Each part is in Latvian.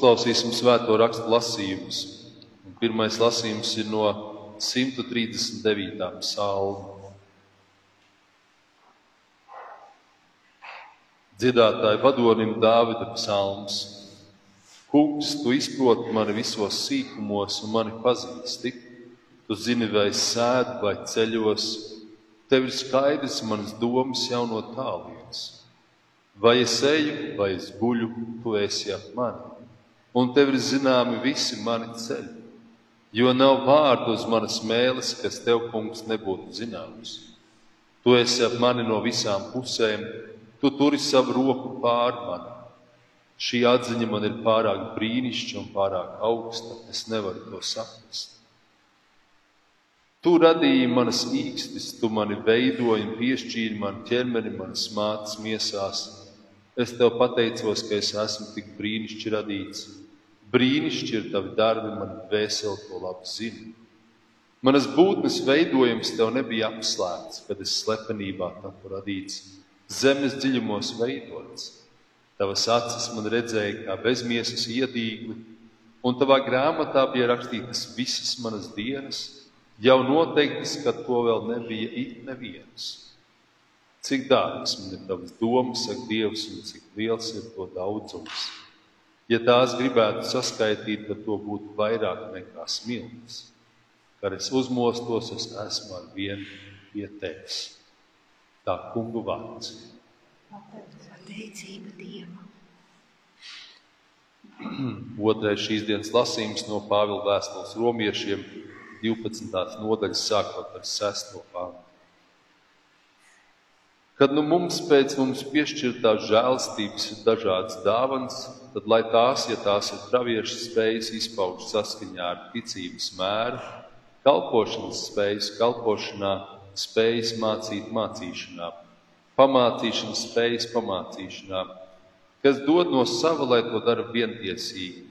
Uzklausīsim svēto rakstu lasījumus. Pirmais lasījums ir no 139. psalma. Dziedātāja vadonim Dāvida psalms. Kungs, tu izproti mani visos sīkumos un mani pazīsti. Tu zini, vai es sēdu vai ceļos. Tev ir skaidrs manas domas jau no tālienes. Vai es eju, vai es guļu, tu esi ap mani un tev ir zināmi visi mani ceļi. Jo nav vārdu uz manas mēles, kas tev, kungs, nebūtu zināms. Tu esi ap mani no visām pusēm, tu turi savu roku pār mani. Šī atziņa man ir pārāk brīnišķīga un pārāk augsta, es nevaru to saprast. Tu radīji manas īkstis, tu mani veidoji un piešķīri man ķermeni, manas mātes miesās. Es tev pateicos, ka es esmu tik brīnišķīgi radīts Brīnišķīgi ir tavi darbi, man vēseli to labi zina. Manas būtnes veidojums tev nebija apslēpts, kad es slepenībā tapu radīts, zemes dziļumos veidots. Tavas acis man redzēja kā bezmiesas iedīgli, un tavā grāmatā bija rakstītas visas manas dienas, jau noteiktas, ka to vēl nebija it nevienas. Cik dārgas man ir tavas domas, saka Dievs, un cik liels ir to daudzums. Ja tās gribētu saskaitīt, tad to būtu vairāk nekā smilts. Kad es uzmostos, es esmu ar vienu pie tevis. Tā kungu vārds. Pateicība Dievam. Otrais šīs dienas lasījums no Pāvila vēstules romiešiem 12. nodaļas sākot ar 6. pāntu. Kad nu mums pēc mums piešķirtās žēlstības ir dažādas dāvanas, tad lai tās, ja tās ir praviešu spējas izpaust saskaņā ar ticības mēru, kalpošanas spējas kalpošanā, spējas mācīt mācīšanā, pamācīšanas spējas pamācīšanā, kas dod no sava, lai to dara vientiesīgi,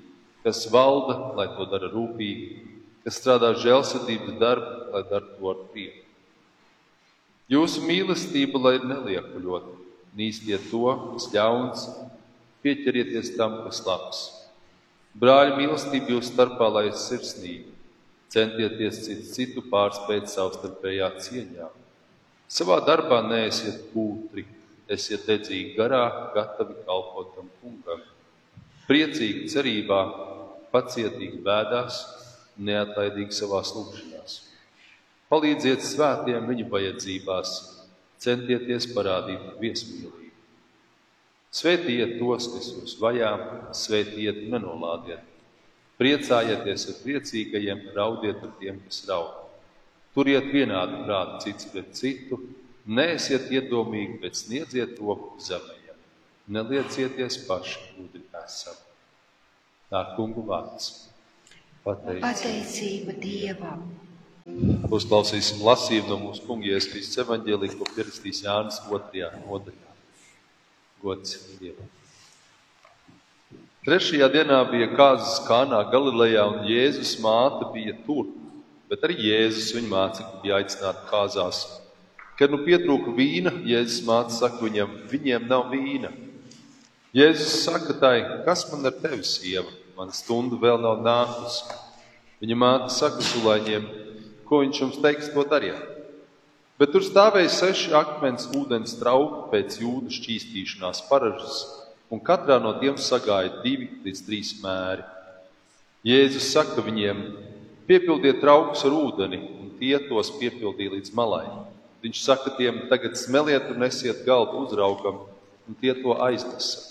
kas valda, lai to dara rūpīgi, kas strādā žēlsirdības darbu, lai dara to ar prieku. Jūsu mīlestība, lai ir neliekuļota, nīstiet to, kas ļauns, pieķerieties tam, kas labs. Brāļi, mīlestība jūsu starpā, lai ir sirsnīga, centieties citu, citu pārspēt savstarpējā cieņā. Savā darbā neesiet pūtri, esiet dedzīgi garā, gatavi kalpot tam kungam. Priecīgi cerībā, pacietīgi vēdās, neatlaidīgi savā lūgšanās. Palīdziet svētiem viņu vajadzībās, centieties parādīt viesmīlību. Svētiet tos, kas jūs vajā, svētiet nenolādiet. Priecājieties ar priecīgajiem, raudiet ar tiem, kas raud. Turiet vienādu prātu cits pret citu, neesiet iedomīgi, bet sniedziet roku zemējam. Neliecieties paši, gudri esam. Tā kungu vārds. Pateicība, Pateicība Dievam! Uzklausīsim lasījumu no mūsu kunga Ieskrīs evaņģēlī, ko pierakstīs Jānis 2. nodaļā. Gods Dievam! Trešajā dienā bija kāzas kānā Galilejā, un Jēzus māte bija tur, bet arī Jēzus viņa mācekļi bija aicināti kāzās. Kad nu pietrūka vīna, Jēzus māte saka viņam, viņiem nav vīna. Jēzus saka tai, kas man ar tevi sieva, mana stunda vēl nav nākusi. Viņa māte saka sulaiņiem, ko viņš jums teiks, to dariet. Bet tur stāvēja seši akmens ūdens trauki pēc jūdu šķīstīšanās paražas, un katrā no tiem sagāja divi līdz trīs mēri. Jēzus saka viņiem: Piepildiet traukus ar ūdeni, un tie tos piepildīja līdz malai. Viņš saka tiem: Tagad smeliet un nesiet galdu uzraugam, un tie to aiznesa.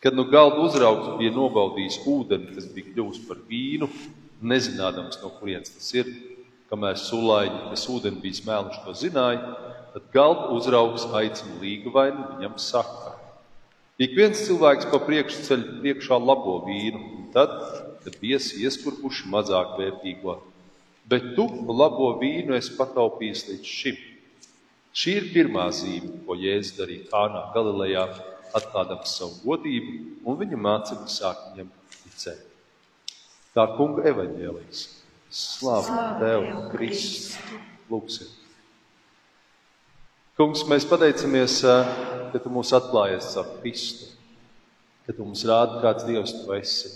Kad nu galda uzraugs bija nobaudījis ūdeni, kas bija kļuvis par vīnu, nezinādams, no kurienes tas ir, Kamēr sulaiņi, kas ūdeni bija smēluši, to zināja, tad galda uzraugs aicina līgavaini viņam saka. Ik viens cilvēks pa priekšu ceļ priekšā labo vīnu, un tad, kad viesi ieskurbuši mazāk vērtīgo, bet tu labo vīnu esi pataupījis līdz šim. Šī ir pirmā zīme, ko Jēzus darīja Kānā Galilejā, atklādams savu godību, un viņa mācekļi sāk viņam ticēt. Tā kunga evaņģēlijas. Slavu Tev, Kristu! Lūksim! Kungs, mēs pateicamies, ka Tu mūs atklājies ar Kristu, ka Tu mums rādi, kāds Dievs Tu esi,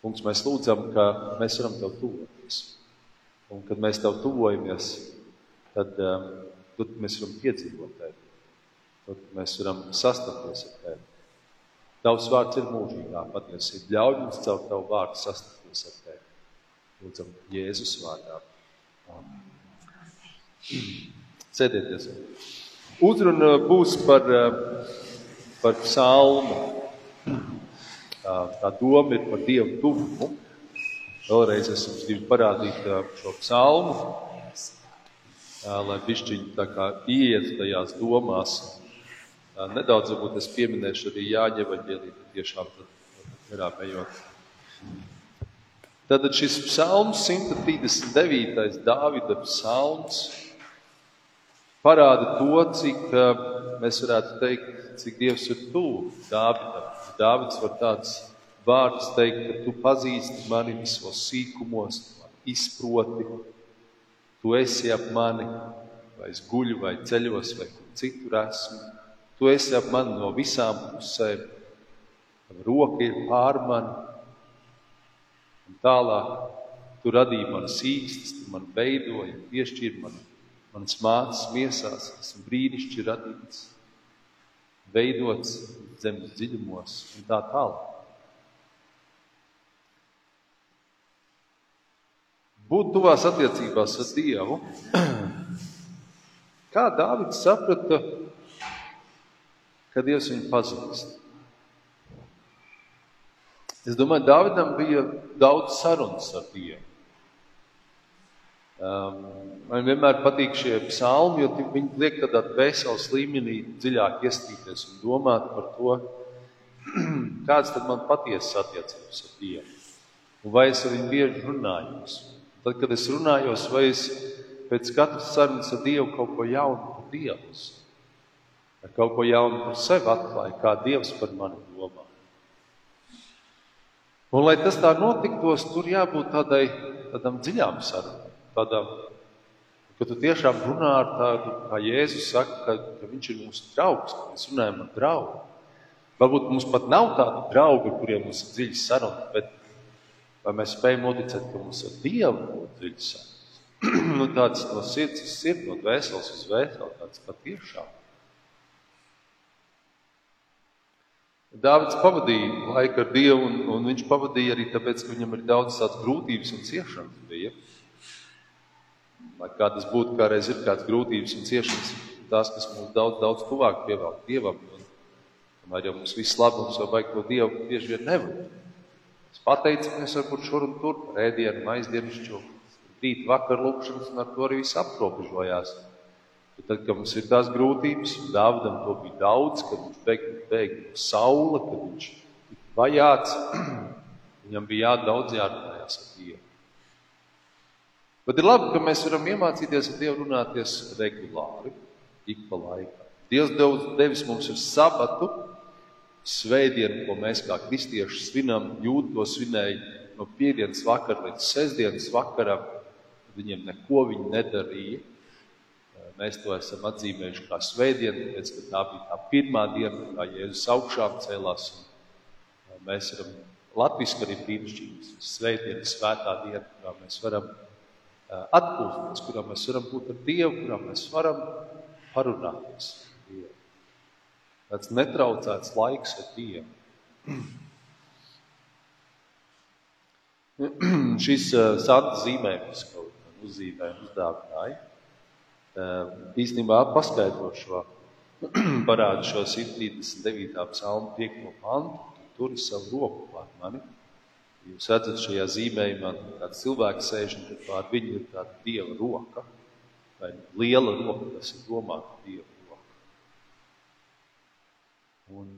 Kungs, mēs lūdzam, ka mēs varam Tev tuvoties. Un kad mēs Tev tuvojamies, tad, tad mēs varam piedzīvot Tevi. Tad mēs varam sastapties ar Tevi. Tavs vārds ir mūžīgā patiesība. Ļauj mums caur Tavu vārdu sastapties ar Tevi. Lūdzam, Jēzus vārdā. Sēdieties. Uzruna būs par, par psalmu. Tā doma ir par Dievu tuvumu. Vēlreiz es jums gribu parādīt šo psalmu, lai pišķiņi tā kā ieiet tajās domās. Nedaudz varbūt es pieminēšu arī Jāņa evaņģēlī, tiešām tad garām ejot. Tātad šis psalms, 139. Dāvida psalms, parāda to, cik mēs varētu teikt, cik Dievs ir tuvu Dāvidam. Dāvids var tāds vārds teikt, ka tu pazīsti mani visos sīkumos, tu izproti, tu esi ap mani, vai es guļu, vai ceļos, vai kur citur esmu. Tu esi ap mani no visām pusēm, roka ir pār mani. Un tālāk tu radīji manas īstas, tu man veidoji, piešķīri man Mans mācis miesās, esmu brīnišķīgi radīts, veidots zemes dziļumos un tā tālāk. Būt tuvās attiecībās ar Dievu. Kā Dārvids saprata, ka Dievs viņu pazīst? Es domāju, Dāvidam bija daudz sarunas ar Dievu. Um, man vienmēr patīk šie psalmi, jo viņi liek tādā dvēseles līmenī dziļāk iestīties un domāt par to, kādas tad man patiesas attiecības ar Dievu. Un vai es ar viņu bieži runājos. Tad, kad es runājos, vai es pēc katras sarunas ar Dievu kaut ko jaunu par Dievu, vai kaut ko jaunu par sevi atklāju, kā Dievs par mani. Un, lai tas tā notiktos, tur jābūt tādai, tādam dziļām sarunām tādām, ka tu tiešām runā ar tādu, kā Jēzus saka, ka, ka viņš ir mūsu draugs, ka mēs runājam ar draugu. Varbūt mums pat nav tādu draugu, kuriem mums ir dziļas sarunas, bet vai mēs spējam noticēt, ka mums ar Dievu ir dziļas sarunas? nu, tāds no sirds uz sirdi, no dvēseles uz dvēseli, tāds patiešām. Dāvids pavadīja laiku ar Dievu, un, un viņš pavadīja arī tāpēc, ka viņam ir daudz tādas grūtības un ciešanas bija. Lai kā tas būtu, kā reiz ir kādas grūtības un ciešanas, tās, kas mums daudz, daudz tuvāk pievelk Dievam. Tomēr jau mums viss labums vai vajag to Dievu bieži vien nevar. Es pateicamies varbūt šur un tur par ēdienu, aizdienišķo, rīt vakar lūkšanas un ar to arī viss aprobežojās. Bet tad, kad mums ir tās grūtības, un Dāvidam to bija daudz, kad viņš bēga, bēga no saula, kad viņš tika vajāts, viņam bija jādaudz jārunājās ar Dievu. Bet ir labi, ka mēs varam iemācīties ar Dievu runāties regulāri, ik pa laikam. Dievs devis mums ir sabatu, svētdienu, ko mēs kā kristieši svinam, jūt to svinēja no piekdienas vakara līdz sestdienas vakaram. Viņiem neko viņi nedarīja. Mēs to esam atzīmējuši kā svētdienu, tāpēc, ka tā bija tā pirmā diena, kā Jēzus augšām cēlās. Mēs varam latviski arī brīnišķīgi svētdienas svētā diena, kurā mēs varam atpūsties, kurā mēs varam būt ar Dievu, kurā mēs varam parunāties ar Dievu. Tāds netraucēts laiks ar Dievu. Šis santa zīmējums, ko uzzīmēja uzdāvināja, īstenībā paskaidro šo, parāda šo 139. psalmu 5. pantu, tur ir savu roku pār mani. Jūs redzat, šajā zīmējumā kāds cilvēks sēž un pār viņu ir tāda dieva roka, vai liela roka, kas ir domāta dieva roka. Un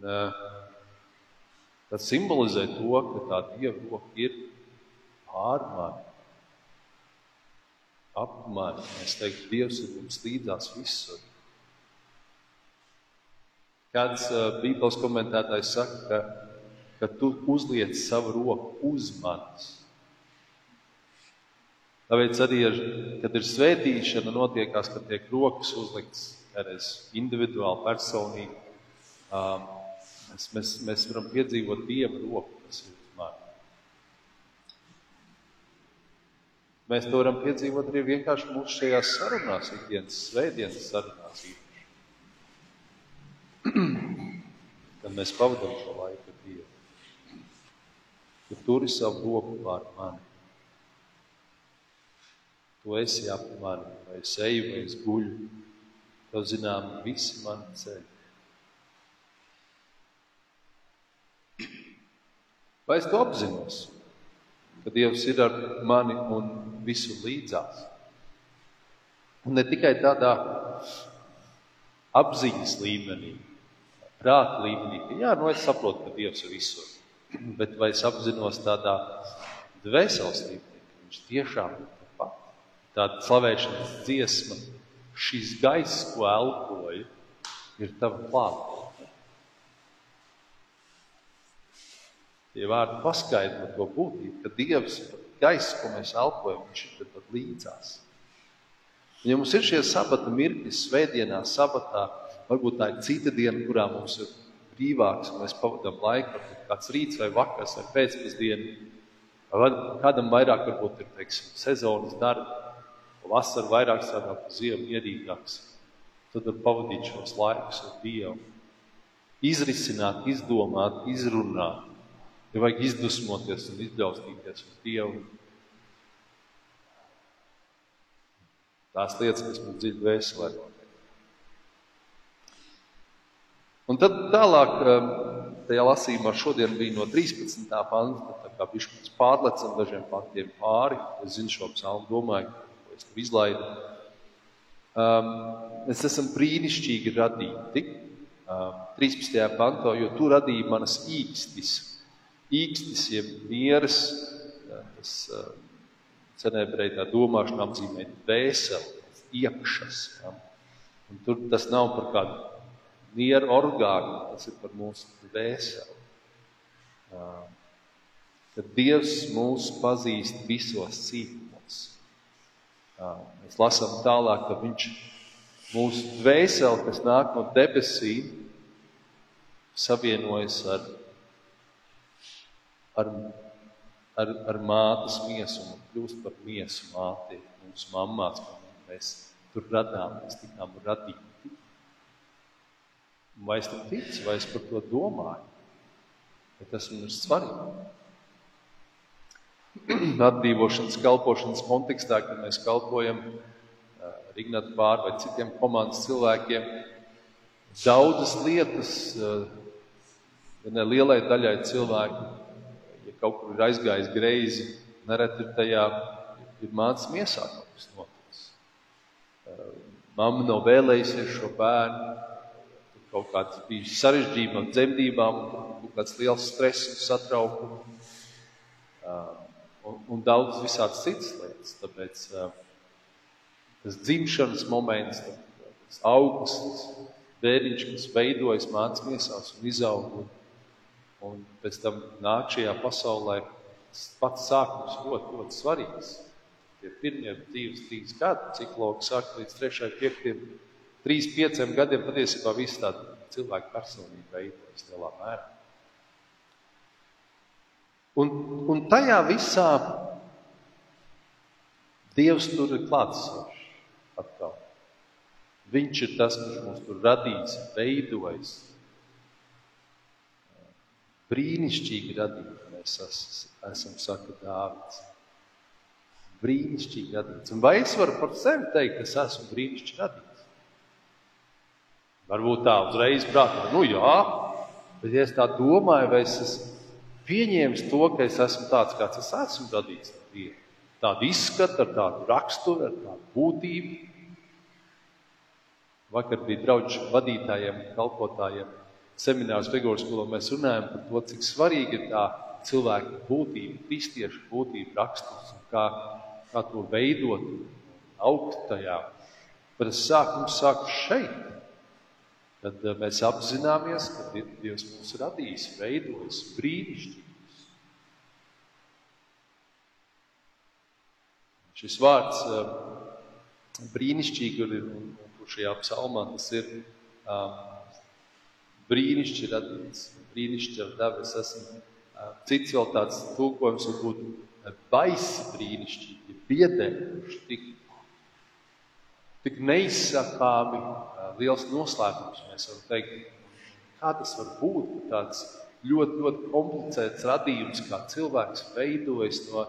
tas simbolizē to, ka tā dieva roka ir pār mani, ap mani. Mēs teiktu, Dievs ir mums līdzās visur. Kāds uh, Bībeles komentētājs saka, ka ka tu uzliec savu roku uz manis. Tāpēc arī, ir, kad ir svētīšana, notiekās, kad tiek rokas uzliktas kādreiz individuāli, personīgi. Um, mēs, mēs, mēs varam piedzīvot Dieva roku, kas ir uz mani. Mēs to varam piedzīvot arī vienkārši mūsu šajās sarunās, ikdienas svētdienas sarunās. Kad mēs pavadām šo laiku ar Dievu. Tu turi savu roku pār mani. Tu esi ap mani, vai es eju, vai es guļu. Tev zinām visi mani ceļi. Vai es to apzinos? Ka Dievs ir ar mani un visu līdzās. Un ne tikai tādā apziņas līmenī, prāta līmenī, ka jā, nu es saprotu, ka Dievs ir visur. Bet vai es apzinos tādā dvēseles līmenī, ka viņš tiešām ir tāpat? Tāda slavēšanas dziesma, šis gaiss, ko elpoju, ir tava klāta. Tie vārdi paskaidro to būtību, ka Dievs ir gaisa, ko mēs elpojam, viņš ir pat līdzās. Ja mums ir šie sabata mirkļi, svētdienā, sabatā, varbūt tā ir cita diena, kurā mums ir brīvāks, un mēs pavadām laiku, varbūt kāds rīts vai vakars vai pēcpusdiena. Kādam vairāk varbūt ir teiksim, sezonas darbi, vasarā vairāk strādā pa ziemu ierīgāks. Tad var pavadīt šos laikus ar Dievu. Izrisināt, izdomāt, izrunāt Ja vajag izdusmoties un izbļaustīties uz Dievu. Tās lietas, kas mums dziļi vēselē. Un tad tālāk, um, tajā lasījumā šodien bija no 13. panta, tā kā mums pārlecam dažiem pantiem pāri. Es zinu šo psalmu, domāju, ko es tur izlaidu. Um, mēs esam brīnišķīgi radīti. Um, 13. pantā, jo tu radīji manas īkstis īkstis, jeb mieras, tas senēbrei tā domāšana apzīmē dvēseli, iekšas. Ja. Un tur tas nav par kādu mieru orgānu, tas ir par mūsu dvēseli. Kad Dievs mūs pazīst visos cīkumos. Mēs lasām tālāk, ka Viņš mūsu dvēseli, kas nāk no debesīm, savienojas ar ar, ar, ar mātes miesu un kļūst par miesu māti. Mūsu mamās mēs tur radām, mēs tikām radīti. Vai es tam ticu, vai es par to domāju? Vai tas man ir svarīgi? Atdzīvošanas, kalpošanas kontekstā, kad mēs kalpojam ar Ignatu pāri vai citiem komandas cilvēkiem, daudzas lietas, ja ne lielai daļai cilvēku, kaut kur ir aizgājis greizi, nereti ir tajā ir mācīs miesā kaut kas noticis. Mamma nav vēlējusies šo bērnu, tur kaut kāds bija sarežģījumi ar dzemdībām, kaut kāds liels stress un satraukums. Un, un daudz visādas citas lietas. Tāpēc tas dzimšanas moments, tas augsts, bērniņš, kas veidojas mācīs miesās un izaug. Un, Un pēc tam nāk šajā pasaulē pats sākums ļoti, ļoti svarīgs. Tie pirmie divas, trīs gadi, ciklogi sāk līdz 3, 5, 3, 5 gadiem patiesībā viss tāda cilvēka personība veidojas lielā mērā. Un, un tajā visā Dievs tur ir klātsošs atkal. Viņš ir tas, kurš mums tur radījis, veidojis, Brīnišķīgi radīti mēs esam, saka Dāvids. Brīnišķīgi radīts. Un vai es varu par sevi teikt, ka es esmu brīnišķīgi radīts? Varbūt tā uzreiz prātā, nu jā, bet ja es tā domāju, vai es esmu pieņēmis to, ka es esmu tāds, kāds es esmu radīts ar Dievu. Tādu izskatu, ar tādu raksturu, ar tādu būtību. Vakar bija draugu vadītājiem, kalpotājiem seminārs Figūras skolā mēs runājam par to, cik svarīgi ir tā cilvēka būtība, kristiešu būtība, raksturs un kā, kā to veidot, augt tajā. Bet tas sākums sākas šeit. Tad eh, mēs apzināmies, ka Dievs mūs radījis, veidojis brīnišķīgus. Šis vārds eh, brīnišķīgi, un, un šajā psalmā tas ir um, brīnišķīgi radīts, brīnišķīgi ar dabu. Es esmu cits vēl tāds tulkojums, varbūt baisi brīnišķīgi, biedējuši, tik, tik neizsakāmi liels noslēpums. Mēs varam teikt, kā tas var būt, ka tāds ļoti, ļoti komplicēts radījums, kā cilvēks veidojas no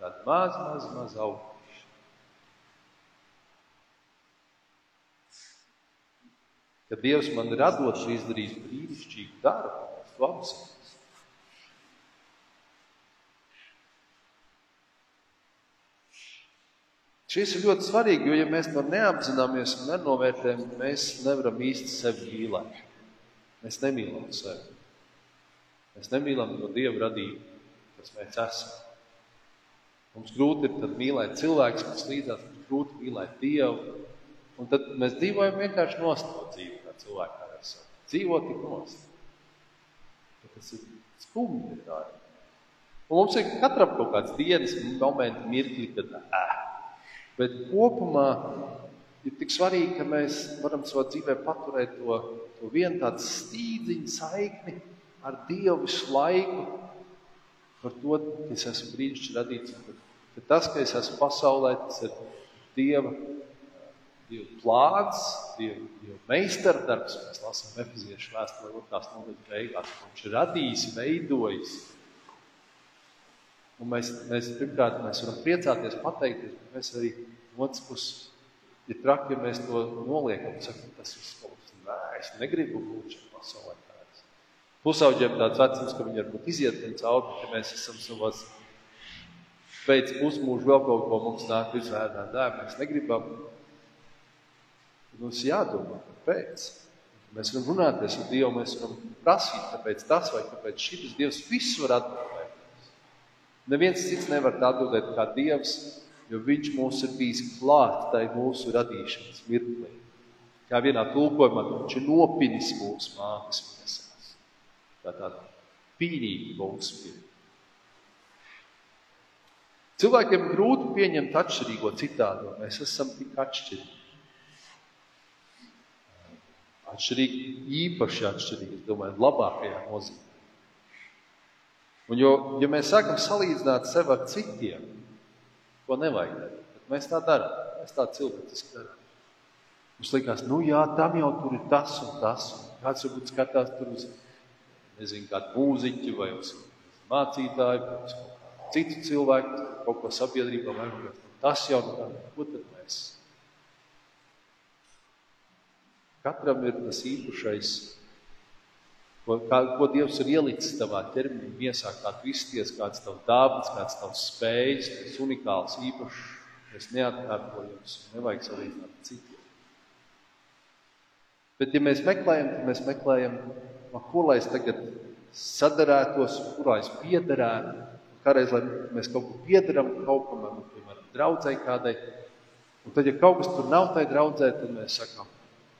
tāda maza, maza, maza auguma. Kad Dievs man radot izdarījis brīnišķīgu darbu, to apzinos. Šis ir ļoti svarīgi, jo, ja mēs to neapzināmies un nenovērtējam, mēs nevaram īsti sevi mīlēt. Mēs nemīlam sevi. Mēs nemīlam to Dievu radību, kas mēs esam. Mums grūti ir mīlēt cilvēku, kas līdzās, mums grūti mīlēt Dievu. Un tad mēs dzīvojam vienkārši nostāvot dzīvi, kā cilvēki ar esam. Dzīvot tik nost. Tas ir skumji. Un mums ir katram kaut kāds dienas moments, mirkli, kad ē. Bet kopumā ir tik svarīgi, ka mēs varam savā dzīvē paturēt to, to vienu tādu stīdziņu saikni ar Dievu visu laiku. Par to, ka es esmu brīnišķīgi radīts. Ka tas, ka es esmu pasaulē, tas ir Dieva Dieva plāns, Dieva, Dieva meistardarbs. Mēs lasām efeziešu vēstuli otrās nodaļas beigās. Viņš ir radījis, veidojis. Un mēs, mēs pirmkārt mēs varam priecāties, pateikties, bet mēs arī otrs puses ir traki, ja mēs to noliekam. Sakam, tas ir skolas. Nē, es negribu būt šajā pasaulē. Pusauģiem tāds vecums, ka viņi varbūt iziet tam cauri, ka mēs esam savās pēc pusmūža vēl kaut ko mums nāk izvērtēt. Nē, mēs negribam Mums jādomā, kāpēc. Mēs varam runāties ar Dievu, mēs varam prasīt, kāpēc tas vai kāpēc šis Dievs visu var atbildēt. Neviens cits nevar atbildēt kā Dievs, jo Viņš mūs ir bijis klāt tai mūsu radīšanas mirklī. Kā vienā tulkojumā viņš ir nopinis mūsu mātes miesās. Tā tāda pīnīga mūsu mirkli. Cilvēkiem grūti pieņemt atšķirīgo citādo. Mēs esam tik atšķirīgi atšķirīgi, īpaši atšķirīgi, es domāju, labākajā nozīmē. Un jo, ja mēs sākam salīdzināt sevi ar citiem, ko nevajag darīt, tad mēs tā darām, mēs tā cilvēciski darām. Mums liekas, nu jā, tam jau tur ir tas un tas, un kāds varbūt skatās tur uz, nezinu, kādu mūziķu vai uz mācītāju, vai uz citu cilvēku, kaut ko sabiedrībā, vai tas jau, nu, ko tad mēs Katram ir tas īpašais, ko, kā, ko Dievs ir ielicis tavā ķermenī, miesā, kā tu izties, kāds tavs dāvāts, kāds tavs spējas, tas unikāls, īpašs, tas neatkārtojams, nevajag salīdzināt ar citiem. Bet, ja mēs meklējam, tad mēs meklējam, no ko lai es tagad sadarētos, kurā es piederētu. Kādreiz, mēs kaut ko piedaram kaut kam, piemēram, draudzē kādai. Un tad, ja kaut kas tur nav tai draudzē, tad mēs sakām,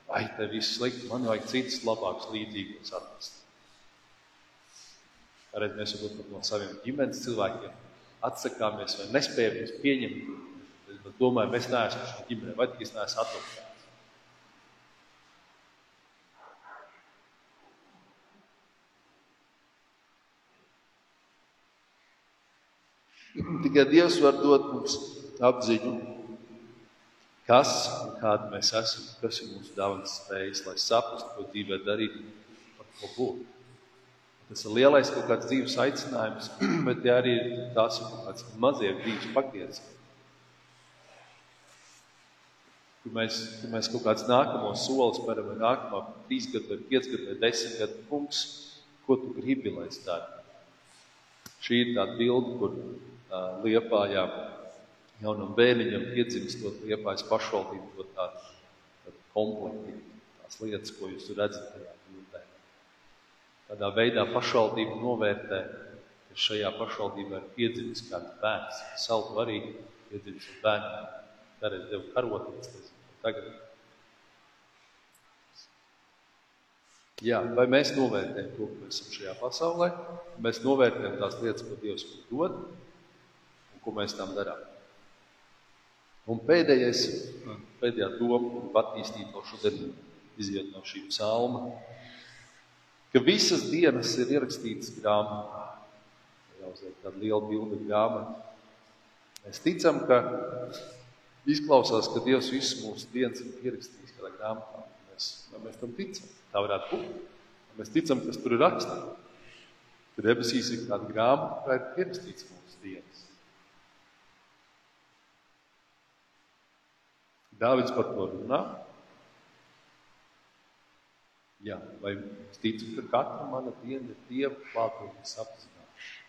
Ai, te viss slikti, man vajag citus labākus līdzīgus atrast. Arī mēs varbūt no saviem ģimenes cilvēkiem atsakāmies vai nespējam viņus pieņemt. Es domāju, mēs neesam šī ģimene, vai tik es neesmu atlasīts. Tikai Dievs var dot mums apziņu kas un kāda mēs esam, kas ir mūsu dāvanas spējas, lai saprastu, ko dzīvē darīt, par ko būt. Tas ir lielais kaut kāds dzīves aicinājums, bet tie arī ir tās kaut kāds mazie dzīves pakiets. Kur mēs, kur mēs kaut kāds nākamos solis spēram, vai nākamā trīs gadu, vai piec gadu, vai desmit gadu kungs, ko tu gribi, lai es daru. Šī ir tā bilde, kur uh, liepājā jaunam bērniņam iedzimstot liepājas pašvaldību, to tādu, tādu komplektu, tās lietas, ko jūs redzat tajā bildē. Tādā veidā pašvaldība novērtē, ka šajā pašvaldībā ir piedzimis kāds bērns. Saldu arī piedzimis ar bērniem. Kādreiz devu karotītes, tagad. Jā, vai mēs novērtējam to, ka mēs esam šajā pasaulē, mēs novērtējam tās lietas, ko Dievs mums dod un ko mēs tam darām. Un pēdējais, pēdējā doma, ko attīstīt no šodien, iziet no šī psalma, ka visas dienas ir ierakstītas grāmatā. Jāuzliek tāda liela bilde grāmata. Mēs ticam, ka izklausās, ka Dievs visu mūsu dienas ir pierakstījis kādā grāmatā. Mēs, mēs tam ticam. Tā varētu būt. Mēs ticam, kas tur ir rakstīts. Ka debesīs ir kāda grāmata, kurā ir pierakstīts mūsu dienas. Dāvids par to runā. Jā, vai es ticu, ka katra mana diena ir Dieva klātbūtnes apzināšana.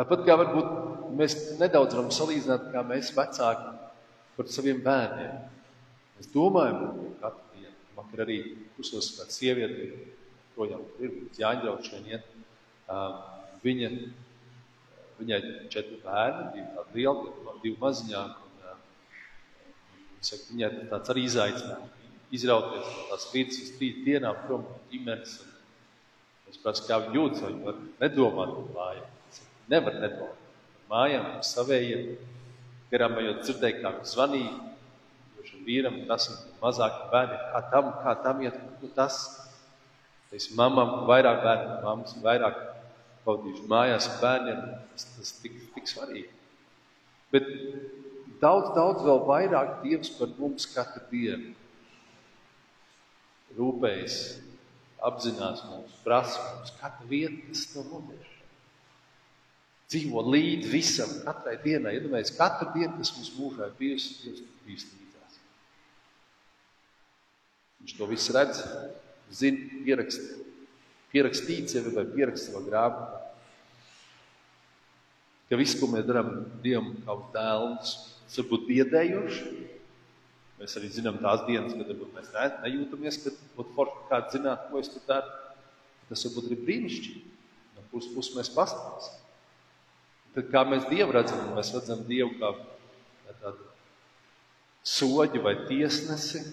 Tāpat kā varbūt mēs nedaudz varam salīdzināt, kā mēs vecāki par saviem bērniem. Mēs domājam par katru dienu. Vakar arī pusos kāda sieviete, projām ir jāņģrauč vien iet. Viņa, viņai četri bērni, divi tādi lieli, divi maziņāki. Saka, viņai tāds arī izaicinājums izrauties no tās vidas uz trīs dienām prom no ģimenes. Es prasu, kā viņi jūtas, vai viņi var nedomāt par mājām. Nevar nedomāt par mājām, par savējiem. Garām ejot dzirdēju, kā viņi zvanīja, šim vīram tas ir mazāk bērni, kā tam, kā tam iet, nu tas. Es mamam vairāk bērnu, mammas vairāk pavadījuši mājās ar bērniem, tas, tas tik, tik svarīgi. Bet daudz, daudz vēl vairāk Dievs par mums katru dienu rūpējas, apzinās mums, prasa mums, katra vieta, kas tev notiek. Dzīvo līdzi visam, katrai dienai. Iedomājieties, katru dienu, kas mums mūžā ir bijusi, Dievs ir bijis līdzās. Viņš to visu redz, zina, pierakst, pierakstīts jau vai pierakst savā grāmatā. Ka viss, ko mēs darām Dievam kā uz dēlus, Tas var būt biedējoši. Mēs arī zinām tās dienas, kad varbūt mēs ne, nejūtamies, kad būtu forši kāds zināt, ko es tur daru. Tas var būt arī brīnišķīgi. No puses puses mēs pastāstīsim. Tad kā mēs Dievu redzam, mēs redzam Dievu kā tādu soģi vai tiesnesi,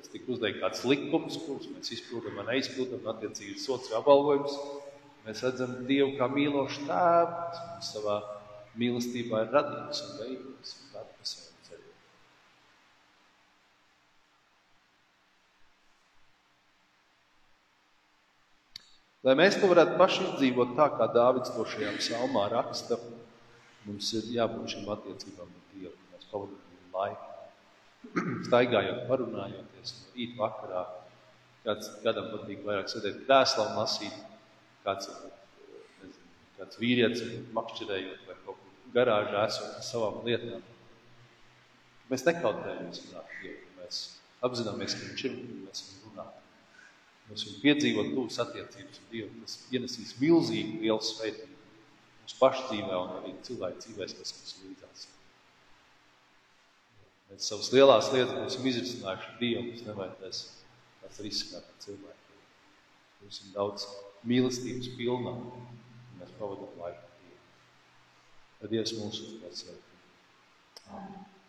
kas tika uzliek kāds likums, kurus mēs izpildām vai neizpildām, attiecīgi sots vai apbalvojums. Mēs redzam Dievu kā mīlošu tēvu, kas mums savā mīlestībā ir radījis un veidojis un vada pa savu ceļu. Lai mēs to varētu paši izdzīvot tā, kā Dāvids to šajā psalmā raksta, mums ir jābūt šīm attiecībām ar Dievu. Mēs pavadām laiku, staigājot, parunājoties no rīta vakarā. Kāds, kādam patīk vairāk sēdēt krēslā un lasīt, kāds, nezinu, kāds vīrietis makšķerējot vai kaut garāžā esot ar savām lietām. Mēs nekautējamies runāt Dievu. Mēs apzināmies, ka viņš ir un mēs viņu runājam. Mēs viņu piedzīvot tuvas attiecības ar Dievu. Tas ienesīs milzīgi lielu svētību mūsu pašu dzīvē un arī cilvēku dzīvēs, kas mums līdzās. Mēs savas lielās lietas būsim izrisinājuši Dievu, mums nevajadzēs tās riskāt ar cilvēkiem. Būsim daudz mīlestības pilnā, un mēs pavadam laiku. Dievs mūsu uzticēt. Amen.